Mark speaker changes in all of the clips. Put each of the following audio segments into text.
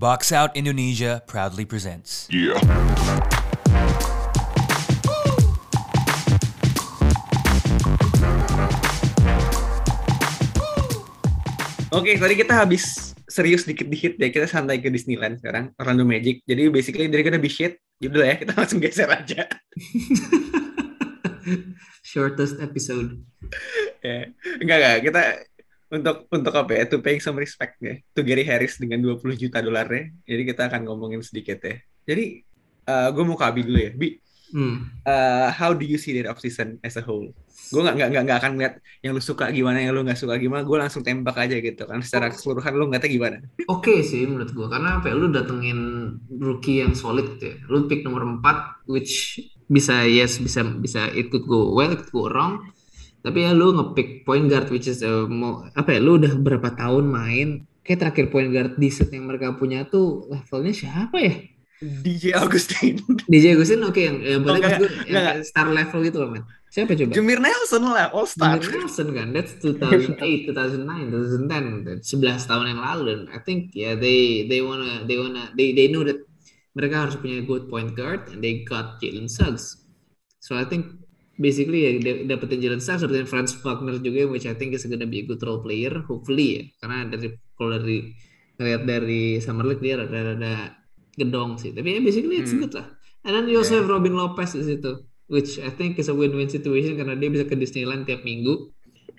Speaker 1: Box Out Indonesia proudly presents.
Speaker 2: Yeah.
Speaker 3: Oke, tadi kita habis serius dikit-dikit ya. Kita santai ke Disneyland sekarang, Orlando Magic. Jadi basically dari kita habis shit, yaudah ya kita langsung geser aja.
Speaker 4: Shortest episode.
Speaker 3: ya. Enggak enggak, kita untuk untuk apa ya? To paying some respect ya. To Gary Harris dengan 20 juta dolarnya. Jadi kita akan ngomongin sedikit ya. Jadi gue mau ke Abi dulu ya. Bi,
Speaker 4: Hmm.
Speaker 3: uh, how do you see that off season as a whole? Gue nggak nggak nggak nggak akan lihat yang lu suka gimana, yang lu nggak suka gimana. Gue langsung tembak aja gitu kan. Secara keseluruhan lu ngeliatnya gimana?
Speaker 4: Oke sih menurut gua karena apa ya, lu datengin rookie yang solid gitu ya. Lu pick nomor 4 which bisa yes bisa bisa it could go well, it could go wrong. Tapi ya lu ngepick point guard which is uh, mau apa ya lu udah berapa tahun main kayak terakhir point guard di set yang mereka punya tuh levelnya siapa ya?
Speaker 3: DJ Augustine.
Speaker 4: DJ Agustin oke yang yang
Speaker 3: Oh, enggak,
Speaker 4: maksud gua
Speaker 3: enggak,
Speaker 4: yang star level gitu loh men. Siapa coba?
Speaker 3: Jameer Nelson lah, All Star.
Speaker 4: Jimmy Nelson kan, that's 2008, 2009, 2010, 11 tahun yang lalu dan I think ya yeah, they they wanna they wanna they they know that mereka harus punya good point guard and they got Jalen Suggs. So I think basically ya da- dapetin Jalen Suggs dapetin Franz Wagner juga which I think is gonna be a good role player hopefully ya. Karena dari kalau dari ngeliat dari Summer League dia rada rada gedong sih. Tapi ya basically it's
Speaker 3: Hmm.
Speaker 4: good lah. And then you also
Speaker 3: Yeah.
Speaker 4: have Robin Lopez di situ which I think is a win-win situation karena dia bisa ke Disneyland tiap minggu.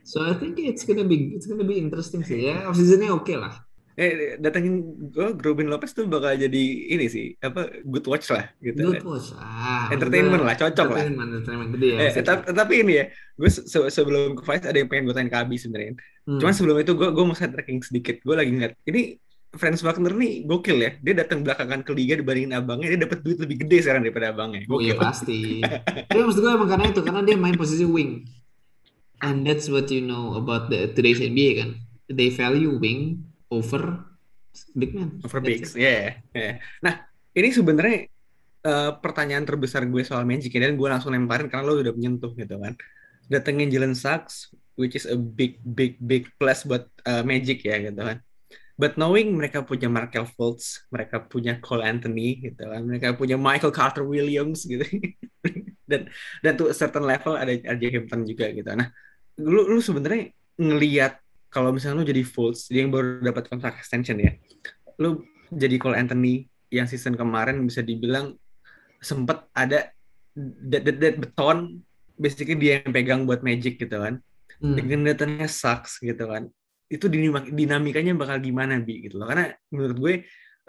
Speaker 4: So I think it's gonna be it's gonna be interesting sih ya. Off seasonnya oke lah
Speaker 3: Eh, datengin gue, Robin Lopez tuh bakal jadi ini sih, apa good watch lah gitu.
Speaker 4: good watch ah
Speaker 3: Entertainment lah, cocok lah.
Speaker 4: entertainment entertainment gede ya
Speaker 3: Eh, tapi, tapi ini ya, gue se- se- sebelum ke Vice ada yang pengen gue tanya ke Abi sebenarnya.
Speaker 4: Hmm.
Speaker 3: Cuman sebelum itu gue gue mau set tracking sedikit. Gue lagi ngeliat, ini Franz Wagner nih gokil ya. Dia datang belakangan ke liga dibandingin abangnya, dia dapat duit lebih gede sekarang daripada abangnya.
Speaker 4: Oh iya
Speaker 3: Gokil.
Speaker 4: pasti. Tapi maksud gue emang karena itu karena dia main posisi wing. And that's what you know about the today's NBA kan. They value wing over big man.
Speaker 3: Over bigs,
Speaker 4: it.
Speaker 3: yeah, yeah. Nah, ini sebenarnya eh, pertanyaan terbesar gue soal Magic ya, dan gue langsung lemparin karena lo udah menyentuh gitu kan. Datengin Jalen Suggs, which is a big, big, big plus buat eh, Magic ya gitu kan. But knowing mereka punya Markel Fultz, mereka punya Cole Anthony gitu kan, mereka punya Michael Carter Williams gitu. dan dan tuh certain level ada RJ Hampton juga gitu. Nah, lu lu sebenarnya ngelihat kalau misalnya lu jadi Fultz, dia yang baru dapat kontrak extension ya. Lu jadi Cole Anthony yang season kemarin bisa dibilang sempat ada that, that, that beton basically dia yang pegang buat Magic gitu kan.
Speaker 4: Hmm.
Speaker 3: dengan datanya sucks gitu kan. Itu dinamik- dinamikanya bakal gimana bi gitu loh. Karena menurut gue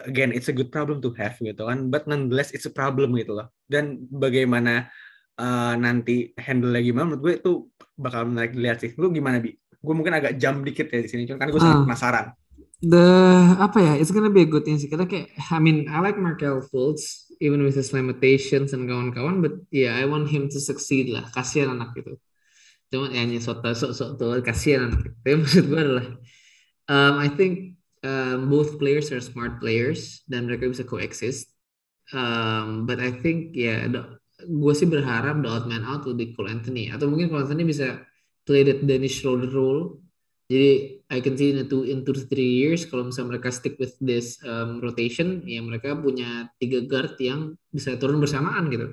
Speaker 3: again it's a good problem to have gitu kan. But nonetheless it's a problem gitu loh. Dan bagaimana uh, nanti handle lagi gimana menurut gue itu bakal menarik dilihat sih. Lu gimana bi gue mungkin agak jam dikit ya di sini cuman kan gue sangat
Speaker 4: Ah.
Speaker 3: penasaran
Speaker 4: The apa ya? It's gonna be a good thing sih karena kayak I mean I like Markel Fultz even with his limitations dan kawan-kawan but yeah I want him to succeed lah. Kasihan anak itu. Cuma ya hanya sok sok tuh kasihan anak itu. Tapi maksud gue adalah um, I think um, both players are smart players dan mereka bisa coexist. Um, but I think ya the- gue sih berharap the odd man out will be Cole Anthony atau mungkin Cole Anthony bisa play that Dennis Schroeder role. Jadi I can see in two in two to three years kalau misalnya mereka stick with this um, rotation, ya mereka punya tiga guard yang bisa turun bersamaan gitu.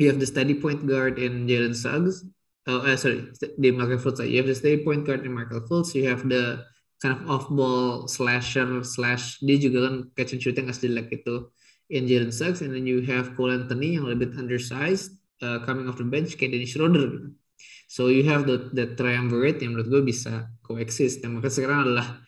Speaker 4: You have the steady point guard in Jalen Suggs. Oh, eh, sorry, di Michael Fultz. You have the steady point guard in Michael Fultz. You have the kind of off-ball slasher slash dia juga kan catch and shoot yang nggak jelek itu in Jalen Suggs. And then you have Cole Anthony yang lebih undersized uh, coming off the bench kayak Dennis Schroeder gitu. So you have the the triumvirate yang menurut gue bisa coexist. Dan maka sekarang adalah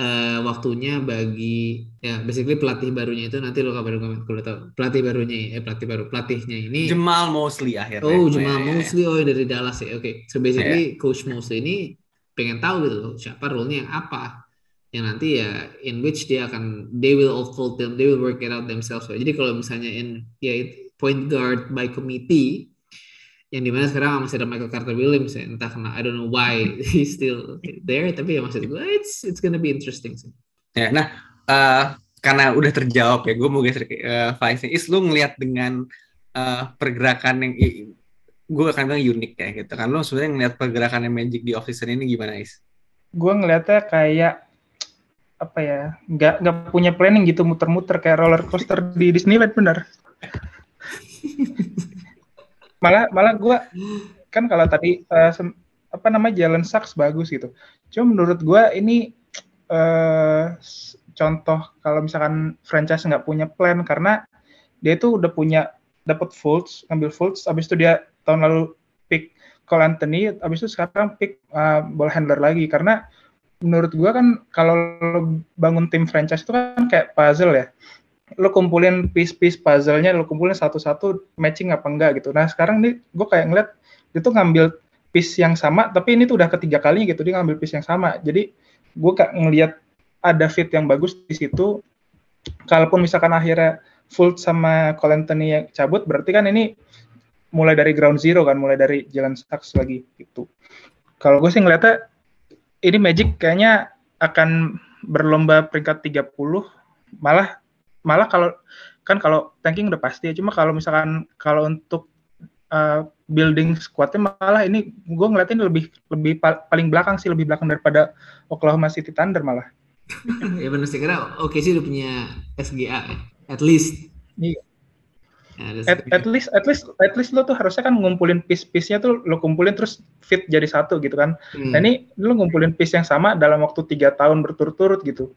Speaker 4: eh, waktunya bagi ya basically pelatih barunya itu nanti lo kabarin gue kalau tahu. Pelatih barunya eh pelatih baru pelatihnya ini.
Speaker 3: Jamal Mosley akhirnya.
Speaker 4: Oh Jamal
Speaker 3: iya, iya.
Speaker 4: Mosley. Oh dari Dallas ya. Oke. So basically coach Mosley ini pengen tahu gitu loh siapa role-nya yang apa. Yang nanti ya in which dia akan they will all fold them they will work it out themselves. Jadi kalau misalnya in ya point guard by committee yang di mana sekarang masih ada Michael Carter Williams ya entah kenapa I don't know why he's still there tapi ya maksud gue it's it's gonna be interesting sih
Speaker 3: Ya, nah eh, karena udah terjawab ya, gue mau geser ke uh, Faiz nih. Is lu ngelihat dengan eh, pergerakan yang gue akan bilang unik ya gitu kan. Lu sebenarnya ngelihat pergerakan yang Magic di off season ini gimana Is?
Speaker 5: gue ngeliatnya kayak
Speaker 2: apa ya nggak nggak punya planning gitu muter-muter kayak roller coaster di Disneyland bener malah malah gue kan kalau tadi uh, apa namanya jalan Saks bagus gitu. Cuma menurut gue ini uh, contoh kalau misalkan franchise nggak punya plan karena dia itu udah punya dapat Fultz ngambil Fultz abis itu dia tahun lalu pick Cole Anthony abis itu sekarang pick uh, ball handler lagi. Karena menurut gua kan kalau bangun tim franchise itu kan kayak puzzle ya lo kumpulin piece-piece puzzle-nya lo kumpulin satu-satu matching apa enggak gitu. Nah sekarang nih gue kayak ngeliat dia tuh ngambil piece yang sama tapi ini tuh udah ketiga kalinya gitu dia ngambil piece yang sama. Jadi gue kayak ngeliat ada fit yang bagus di situ. Kalaupun misalkan akhirnya full sama Colentoni yang cabut berarti kan ini mulai dari ground zero kan mulai dari jalan saks lagi gitu. Kalau gue sih ngeliatnya ini Magic kayaknya akan berlomba peringkat 30 malah malah kalau kan kalau tanking udah pasti ya cuma kalau misalkan kalau untuk uh, building squadnya malah ini gue ngeliatin lebih lebih paling belakang sih lebih belakang daripada Oklahoma City Thunder malah
Speaker 4: ya benar sih karena oke sih udah punya SGA ya at least
Speaker 2: iya at, at least at least at least lo tuh harusnya kan ngumpulin piece-piece-nya tuh lo kumpulin terus fit jadi satu gitu kan. Hmm. Nah ini lo ngumpulin piece yang sama dalam waktu tiga tahun berturut-turut gitu.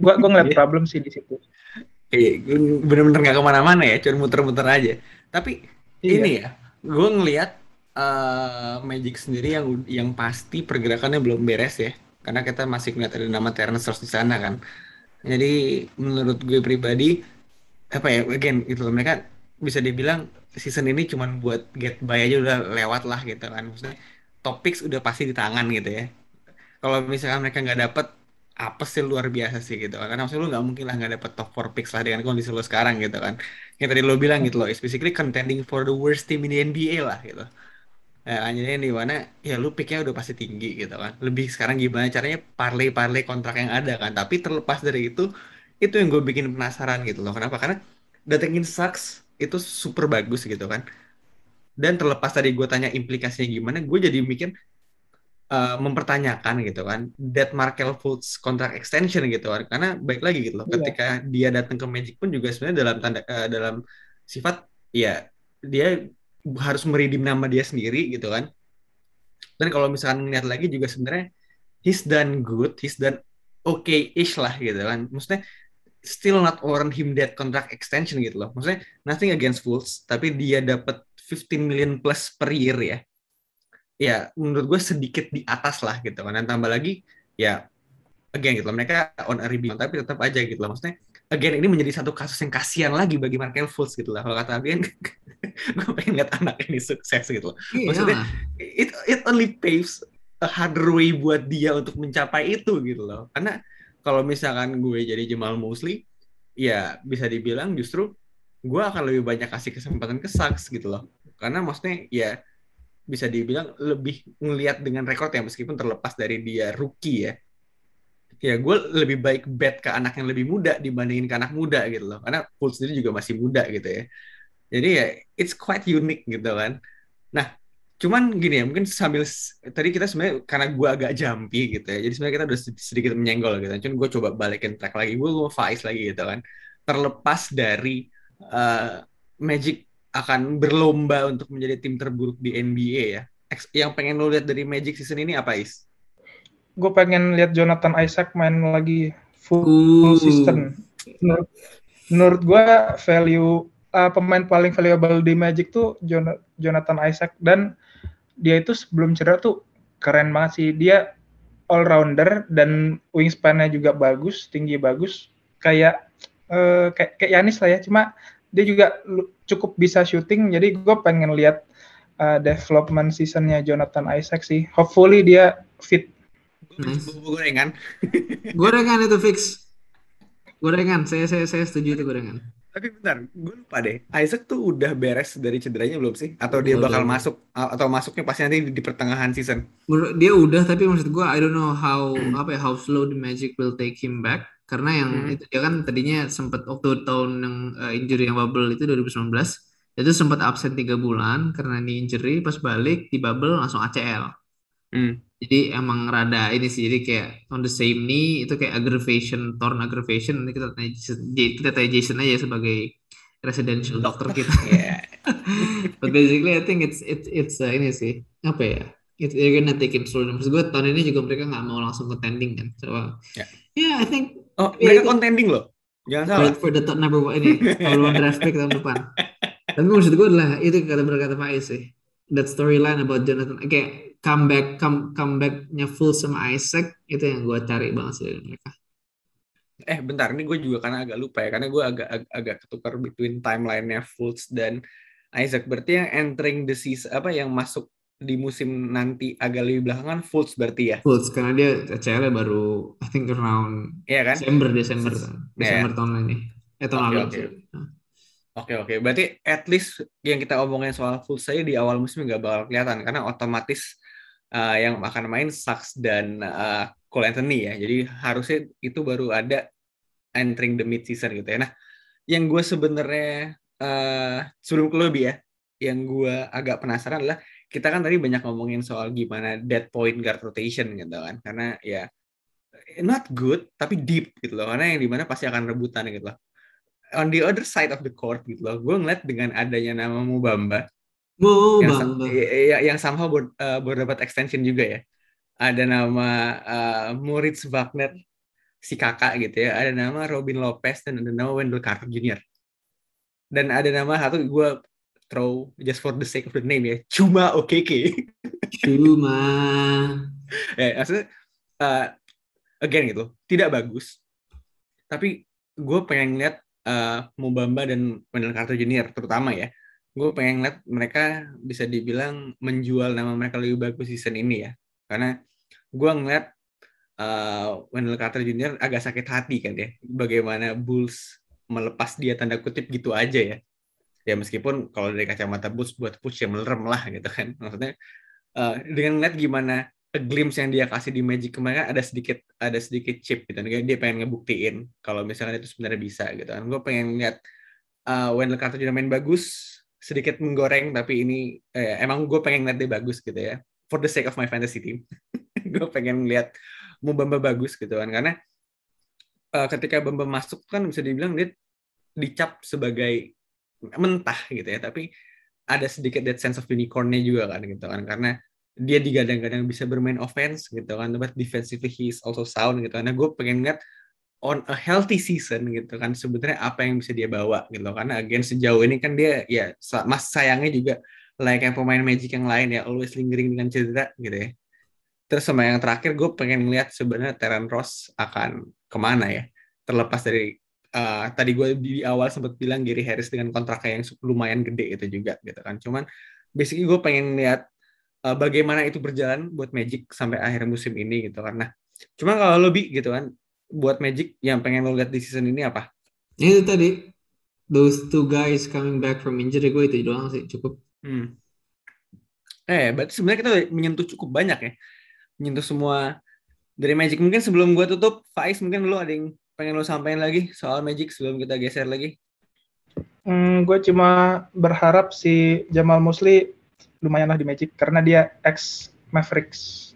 Speaker 2: Gua gua ngeliat iya. problem sih di situ.
Speaker 3: Iya, bener-bener nggak ke mana-mana ya, cuma muter-muter aja. Tapi iya. ini ya, gue ngeliat uh, Magic sendiri yang yang pasti pergerakannya belum beres ya, karena kita masih ngeliat ada nama Terence Ross di sana kan. Jadi menurut gue pribadi apa ya again itu mereka bisa dibilang season ini cuma buat get by aja udah lewat lah gitu kan maksudnya topics udah pasti di tangan gitu ya kalau misalkan mereka nggak dapet apa sih luar biasa sih gitu kan. Karena maksudnya lu nggak mungkin lah nggak dapet top 4 picks lah dengan kondisi lo sekarang gitu kan. Yang tadi lo bilang gitu loh it's basically contending for the worst team in the NBA lah gitu. Nah, anjirnya di mana ya lu picknya udah pasti tinggi gitu kan. Lebih sekarang gimana caranya parley-parley kontrak yang ada kan. Tapi terlepas dari itu, itu yang gue bikin penasaran gitu loh. Kenapa? Karena datengin sucks itu super bagus gitu kan. Dan terlepas tadi gue tanya implikasinya gimana gue jadi mikir uh, mempertanyakan gitu kan that Markel Fultz kontrak extension gitu kan karena baik lagi gitu loh yeah. ketika dia datang ke Magic pun juga sebenarnya dalam tanda uh, dalam sifat ya dia harus meridim nama dia sendiri gitu kan dan kalau misalkan ngeliat lagi juga sebenarnya he's done good he's done okay-ish lah gitu kan maksudnya still not warrant him that contract extension gitu loh. Maksudnya nothing against Fultz, tapi dia dapat 15 million plus per year ya. Ya, menurut gue sedikit di atas lah gitu kan. Dan tambah lagi ya again gitu loh. Mereka on a rebound tapi tetap aja gitu loh. Maksudnya again ini menjadi satu kasus yang kasihan lagi bagi Markel Fultz gitu lah. Kalau kata Abian gue pengen lihat anak ini sukses gitu loh. Iya. Maksudnya it it only paves a harder way buat dia untuk mencapai itu gitu loh. Karena kalau misalkan gue jadi Jamal Mosley, ya bisa dibilang justru gue akan lebih banyak kasih kesempatan ke Sucks gitu loh. Karena maksudnya ya bisa dibilang lebih ngelihat dengan rekor yang meskipun terlepas dari dia rookie ya. Ya gue lebih baik bet ke anak yang lebih muda dibandingin ke anak muda gitu loh. Karena Fultz sendiri juga masih muda gitu ya. Jadi ya it's quite unique gitu kan. Nah cuman gini ya mungkin sambil tadi kita sebenarnya karena gue agak jampi gitu ya jadi sebenarnya kita udah sedikit menyenggol gitu cuman gue coba balikin track lagi gue mau Faiz lagi gitu kan terlepas dari uh, Magic akan berlomba untuk menjadi tim terburuk di NBA ya yang pengen lo lihat dari Magic season ini apa Is?
Speaker 2: Gue pengen lihat Jonathan Isaac main lagi full, full season. Menurut, menurut gue value uh, pemain paling valuable di Magic tuh Jonathan Isaac dan dia itu sebelum cedera tuh keren banget sih. Dia all rounder dan wingspan-nya juga bagus, tinggi bagus. Kayak uh, kayak kayak Yanis lah ya. Cuma dia juga cukup bisa shooting. Jadi gue pengen lihat uh, development seasonnya Jonathan Isaac sih. Hopefully dia fit.
Speaker 3: Nice. Gorengan.
Speaker 4: gorengan itu fix. Gorengan. Saya saya saya setuju itu gorengan.
Speaker 3: Tapi bentar, gue lupa deh. Isaac tuh udah beres dari cederanya belum sih? Atau dia bakal udah. masuk atau masuknya pasti nanti di, di pertengahan season?
Speaker 4: Dia udah, tapi maksud gue I don't know how apa ya how slow the Magic will take him back. Karena yang hmm. itu dia kan tadinya sempat waktu tahun yang uh, injury yang bubble itu 2019 itu sempat absen tiga bulan karena ini injury pas balik di bubble langsung ACL. Hmm. Jadi emang rada ini sih, jadi kayak on the same knee itu kayak aggravation, torn aggravation. Nanti kita tanya Jason, kita tanya Jason aja sebagai residential dokter kita. But basically I think it's it's it's uh, ini sih apa ya? It, they're gonna take it slow. Maksud gue tahun ini juga mereka nggak mau langsung contending kan. So uh,
Speaker 3: Ya.
Speaker 4: yeah, I think
Speaker 3: Oh, mereka
Speaker 4: itu-
Speaker 3: contending loh. Jangan salah.
Speaker 4: for the top number one ini number one draft pick tahun depan. Tapi maksud gue adalah itu kata berkata Pak Is sih. That storyline about Jonathan kayak comeback come comebacknya full sama Isaac itu yang gue cari banget sih dari mereka.
Speaker 3: Eh, bentar, ini gue juga karena agak lupa ya, karena gue agak ag- agak ketukar between timeline-nya Fultz dan Isaac. Berarti yang entering the season apa yang masuk di musim nanti agak lebih belakangan Fultz berarti ya,
Speaker 4: Fultz karena dia CL baru I think around
Speaker 3: Iya kan?
Speaker 4: Desember Desember kan. Desember tahun ini. Eh tahun
Speaker 3: Oke,
Speaker 4: lalu.
Speaker 3: oke.
Speaker 4: Nah.
Speaker 3: Oke oke, berarti at least yang kita omongin soal Fultz saya di awal musim nggak bakal kelihatan karena otomatis uh, yang akan main Saks dan uh, Cole Anthony ya. Jadi harusnya itu baru ada entering the mid season gitu ya. Nah, yang gue sebenarnya uh, sebelum ke lobby ya, yang gue agak penasaran adalah kita kan tadi banyak ngomongin soal gimana dead point guard rotation gitu kan, karena ya not good tapi deep gitu loh, karena yang di mana pasti akan rebutan gitu loh. On the other side of the court gitu loh, gue ngeliat dengan adanya nama Mubamba
Speaker 4: Mau
Speaker 3: yang, sa-
Speaker 4: bang, bang.
Speaker 3: ya- ya- yang somehow baru, uh, baru dapat extension juga ya. Ada nama uh, Moritz Wagner, si kakak gitu ya. Ada nama Robin Lopez dan ada nama Wendell Carter Jr. Dan ada nama satu gue throw just for the sake of the name ya, Cuma OKK.
Speaker 4: Cuma
Speaker 3: ya, maksudnya uh, again gitu, tidak bagus. Tapi gue pengen lihat uh, Mubamba dan Wendell Carter Jr. terutama ya. Gue pengen lihat mereka bisa dibilang menjual nama mereka lebih bagus season ini ya. Karena gue ngeliat uh, Wendell Carter Jr. agak sakit hati kan ya. Bagaimana Bulls melepas dia tanda kutip gitu aja ya. Ya meskipun kalau dari kacamata Bulls buat push ya melerem lah gitu kan. Maksudnya uh, dengan ngeliat gimana a glimpse yang dia kasih di Magic kemarin ada sedikit ada sedikit chip gitu. Kan dia pengen ngebuktiin kalau misalnya itu sebenarnya bisa gitu. Kan gue pengen lihat uh, Wendell Carter juga main bagus sedikit menggoreng tapi ini eh, emang gue pengen lihat dia bagus gitu ya. For the sake of my fantasy team. Gue pengen lihat Mubamba bagus gitu kan. Karena uh, ketika Bamba masuk kan bisa dibilang dia dicap sebagai mentah gitu ya tapi ada sedikit that sense of unicornnya juga kan gitu kan karena dia digadang-gadang bisa bermain offense gitu kan, but defensively he is also sound gitu. Karena gue pengen lihat on a healthy season gitu kan sebenarnya apa yang bisa dia bawa gitu karena again sejauh ini kan dia ya mas sayangnya juga layaknya pemain Magic yang lain ya always lingering dengan cedera gitu ya. Terus sama yang terakhir gue pengen lihat sebenarnya Terran Ross akan ke mana ya terlepas dari uh, tadi gue di awal sempat bilang Gary Harris dengan kontraknya yang lumayan gede itu juga gitu kan. Cuman basically gue pengen lihat uh, bagaimana itu berjalan buat Magic sampai akhir musim ini gitu karena cuma kalau lebih gitu kan buat Magic yang pengen lo lihat di season ini apa?
Speaker 4: itu tadi those two guys coming back from injury gue itu doang sih cukup.
Speaker 3: Hmm. Eh, berarti sebenarnya kita menyentuh cukup banyak ya, menyentuh semua dari Magic. Mungkin sebelum gue tutup, Faiz mungkin lo ada yang pengen lo sampaikan lagi soal Magic sebelum kita geser lagi.
Speaker 2: Hmm, gue cuma berharap si Jamal Musli lumayan lah di Magic karena dia ex Mavericks.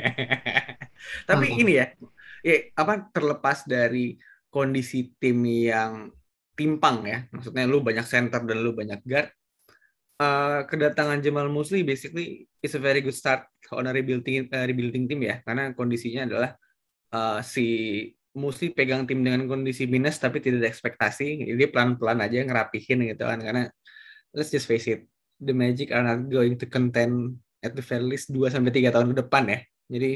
Speaker 3: Tapi ini ya, ya apa terlepas dari kondisi tim yang timpang ya, maksudnya lu banyak center dan lu banyak guard, uh, kedatangan Jamal Musli basically is a very good start on a rebuilding uh, rebuilding team ya, karena kondisinya adalah uh, si Musli pegang tim dengan kondisi minus tapi tidak ada ekspektasi, jadi pelan-pelan aja ngerapihin gitu kan, karena let's just face it, the Magic are not going to contend at the very least 2 sampai 3 tahun ke depan ya. Jadi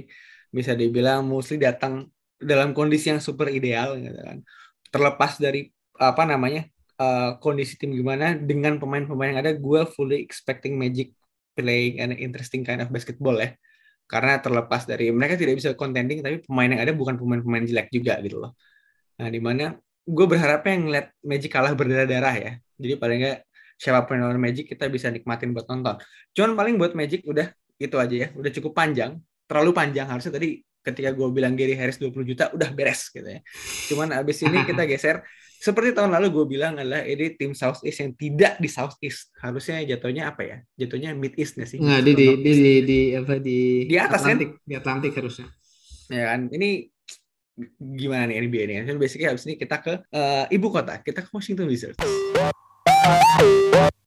Speaker 3: bisa dibilang Musli datang dalam kondisi yang super ideal gitu kan. Terlepas dari apa namanya uh, kondisi tim gimana dengan pemain-pemain yang ada, gue fully expecting Magic playing an interesting kind of basketball ya. Karena terlepas dari mereka tidak bisa contending, tapi pemain yang ada bukan pemain-pemain jelek juga gitu loh. Nah di mana gue berharapnya ngeliat Magic kalah berdarah-darah ya. Jadi paling nggak siapa pun yang lawan Magic kita bisa nikmatin buat nonton. Cuman paling buat Magic udah itu aja ya, udah cukup panjang, terlalu panjang harusnya tadi ketika gue bilang Gary Harris 20 juta udah beres gitu ya. Cuman abis ini kita geser seperti tahun lalu gue bilang adalah ini tim South East yang tidak di South East. Harusnya jatuhnya apa ya? Jatuhnya Mid East nggak sih?
Speaker 4: Nggak, di, di, di, di, di, apa, di,
Speaker 3: Di atas, kan?
Speaker 4: Atlantik, di Atlantik harusnya.
Speaker 3: ya kan? Ini gimana nih NBA ini kan basically habis ini kita ke eh, ibu kota. Kita ke Washington Wizards